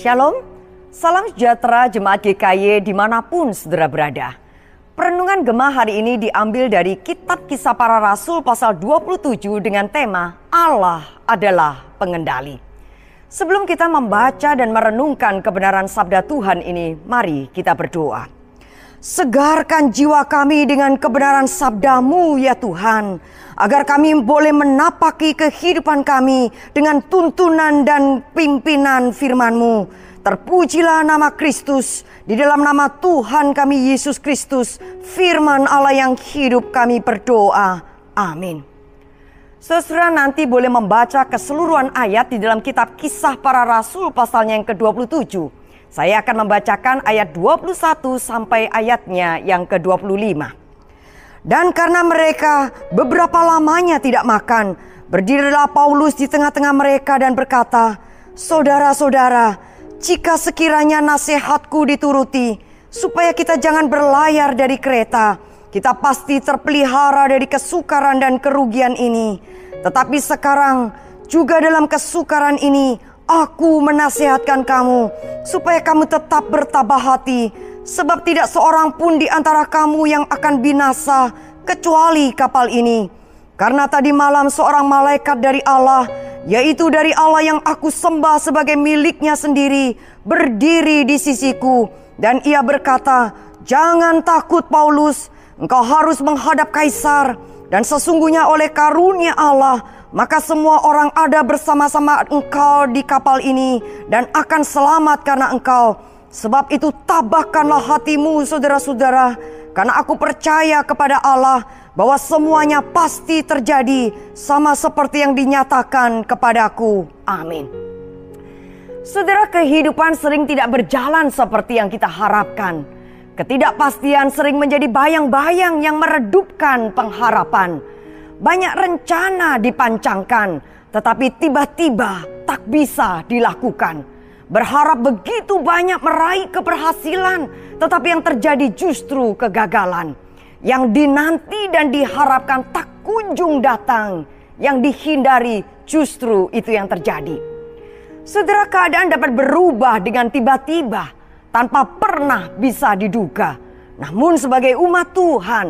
Shalom, salam sejahtera jemaat GKY di mana pun saudara berada. Perenungan Gemah hari ini diambil dari Kitab Kisah Para Rasul pasal 27 dengan tema Allah adalah pengendali. Sebelum kita membaca dan merenungkan kebenaran sabda Tuhan ini, mari kita berdoa. Segarkan jiwa kami dengan kebenaran sabdamu ya Tuhan agar kami boleh menapaki kehidupan kami dengan tuntunan dan pimpinan firman-Mu. Terpujilah nama Kristus, di dalam nama Tuhan kami Yesus Kristus, firman Allah yang hidup kami berdoa. Amin. Saudara nanti boleh membaca keseluruhan ayat di dalam kitab kisah para rasul pasalnya yang ke-27. Saya akan membacakan ayat 21 sampai ayatnya yang ke-25. Dan karena mereka beberapa lamanya tidak makan, berdirilah Paulus di tengah-tengah mereka dan berkata, Saudara-saudara, jika sekiranya nasihatku dituruti, supaya kita jangan berlayar dari kereta, kita pasti terpelihara dari kesukaran dan kerugian ini. Tetapi sekarang juga dalam kesukaran ini, aku menasihatkan kamu, supaya kamu tetap bertabah hati, Sebab tidak seorang pun di antara kamu yang akan binasa kecuali kapal ini. Karena tadi malam seorang malaikat dari Allah, yaitu dari Allah yang aku sembah sebagai miliknya sendiri, berdiri di sisiku. Dan ia berkata, Jangan takut Paulus, engkau harus menghadap kaisar. Dan sesungguhnya oleh karunia Allah, maka semua orang ada bersama-sama engkau di kapal ini dan akan selamat karena engkau Sebab itu tabahkanlah hatimu saudara-saudara. Karena aku percaya kepada Allah bahwa semuanya pasti terjadi sama seperti yang dinyatakan kepadaku. Amin. Saudara kehidupan sering tidak berjalan seperti yang kita harapkan. Ketidakpastian sering menjadi bayang-bayang yang meredupkan pengharapan. Banyak rencana dipancangkan, tetapi tiba-tiba tak bisa dilakukan berharap begitu banyak meraih keberhasilan, tetapi yang terjadi justru kegagalan. Yang dinanti dan diharapkan tak kunjung datang, yang dihindari justru itu yang terjadi. Saudara keadaan dapat berubah dengan tiba-tiba tanpa pernah bisa diduga. Namun sebagai umat Tuhan,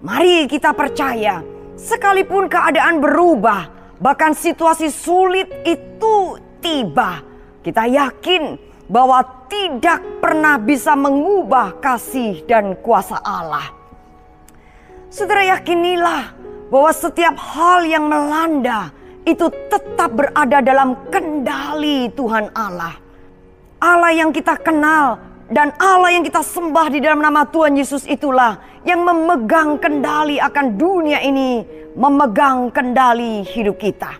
mari kita percaya sekalipun keadaan berubah, bahkan situasi sulit itu tiba, kita yakin bahwa tidak pernah bisa mengubah kasih dan kuasa Allah. Saudara yakinilah bahwa setiap hal yang melanda itu tetap berada dalam kendali Tuhan Allah. Allah yang kita kenal dan Allah yang kita sembah di dalam nama Tuhan Yesus itulah yang memegang kendali akan dunia ini, memegang kendali hidup kita.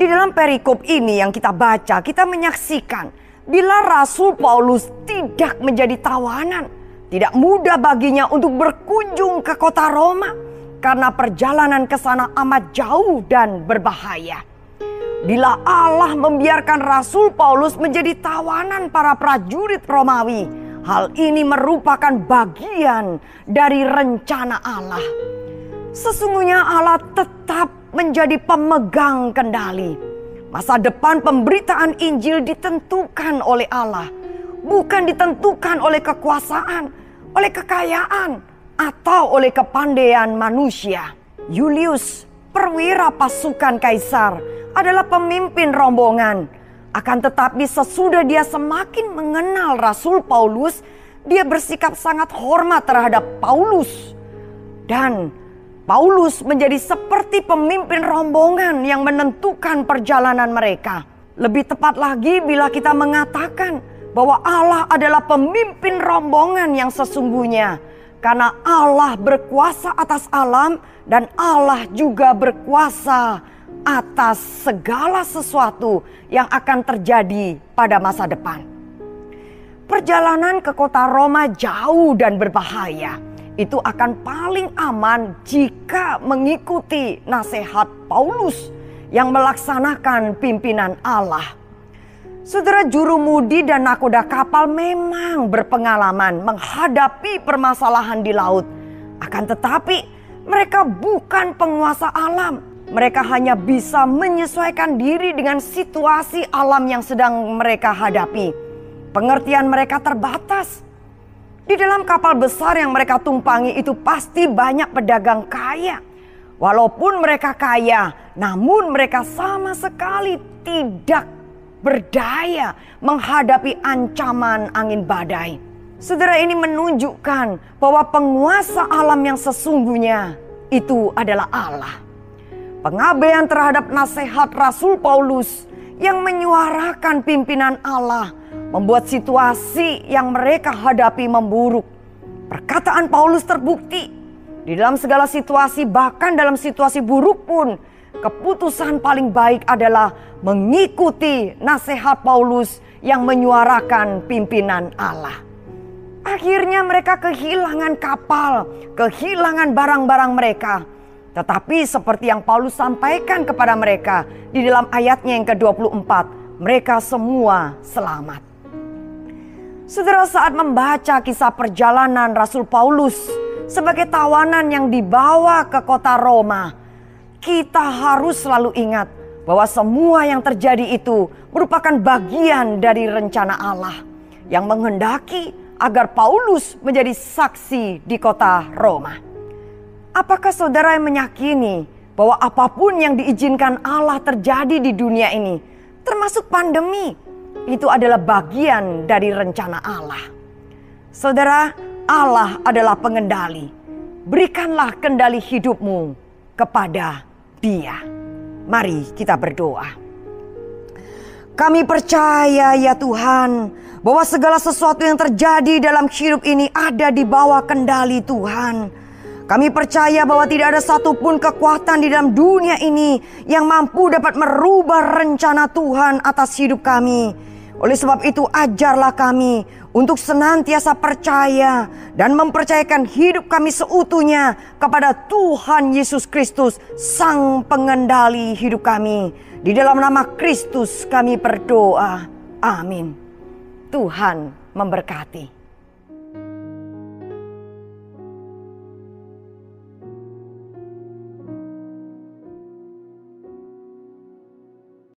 Di dalam perikop ini yang kita baca, kita menyaksikan bila Rasul Paulus tidak menjadi tawanan, tidak mudah baginya untuk berkunjung ke kota Roma karena perjalanan ke sana amat jauh dan berbahaya. Bila Allah membiarkan Rasul Paulus menjadi tawanan para prajurit Romawi, hal ini merupakan bagian dari rencana Allah. Sesungguhnya Allah tetap menjadi pemegang kendali. Masa depan pemberitaan Injil ditentukan oleh Allah, bukan ditentukan oleh kekuasaan, oleh kekayaan, atau oleh kepandaian manusia. Julius, perwira pasukan kaisar, adalah pemimpin rombongan. Akan tetapi sesudah dia semakin mengenal Rasul Paulus, dia bersikap sangat hormat terhadap Paulus. Dan Paulus menjadi seperti pemimpin rombongan yang menentukan perjalanan mereka. Lebih tepat lagi bila kita mengatakan bahwa Allah adalah pemimpin rombongan yang sesungguhnya. Karena Allah berkuasa atas alam dan Allah juga berkuasa atas segala sesuatu yang akan terjadi pada masa depan. Perjalanan ke kota Roma jauh dan berbahaya itu akan paling aman jika mengikuti nasihat Paulus yang melaksanakan pimpinan Allah. Saudara juru mudi dan nakoda kapal memang berpengalaman menghadapi permasalahan di laut. Akan tetapi mereka bukan penguasa alam. Mereka hanya bisa menyesuaikan diri dengan situasi alam yang sedang mereka hadapi. Pengertian mereka terbatas. Di dalam kapal besar yang mereka tumpangi itu pasti banyak pedagang kaya. Walaupun mereka kaya, namun mereka sama sekali tidak berdaya menghadapi ancaman angin badai. Saudara ini menunjukkan bahwa penguasa alam yang sesungguhnya itu adalah Allah. Pengabaian terhadap nasihat Rasul Paulus yang menyuarakan pimpinan Allah membuat situasi yang mereka hadapi memburuk. Perkataan Paulus terbukti di dalam segala situasi, bahkan dalam situasi buruk pun, keputusan paling baik adalah mengikuti nasihat Paulus yang menyuarakan pimpinan Allah. Akhirnya mereka kehilangan kapal, kehilangan barang-barang mereka. Tetapi seperti yang Paulus sampaikan kepada mereka di dalam ayatnya yang ke-24, mereka semua selamat. Saudara saat membaca kisah perjalanan Rasul Paulus sebagai tawanan yang dibawa ke kota Roma, kita harus selalu ingat bahwa semua yang terjadi itu merupakan bagian dari rencana Allah yang menghendaki agar Paulus menjadi saksi di kota Roma. Apakah saudara yang meyakini bahwa apa pun yang diizinkan Allah terjadi di dunia ini, termasuk pandemi, itu adalah bagian dari rencana Allah? Saudara, Allah adalah pengendali. Berikanlah kendali hidupmu kepada Dia. Mari kita berdoa. Kami percaya ya Tuhan bahwa segala sesuatu yang terjadi dalam hidup ini ada di bawah kendali Tuhan. Kami percaya bahwa tidak ada satupun kekuatan di dalam dunia ini yang mampu dapat merubah rencana Tuhan atas hidup kami. Oleh sebab itu, ajarlah kami untuk senantiasa percaya dan mempercayakan hidup kami seutuhnya kepada Tuhan Yesus Kristus, Sang Pengendali hidup kami. Di dalam nama Kristus kami berdoa. Amin. Tuhan memberkati.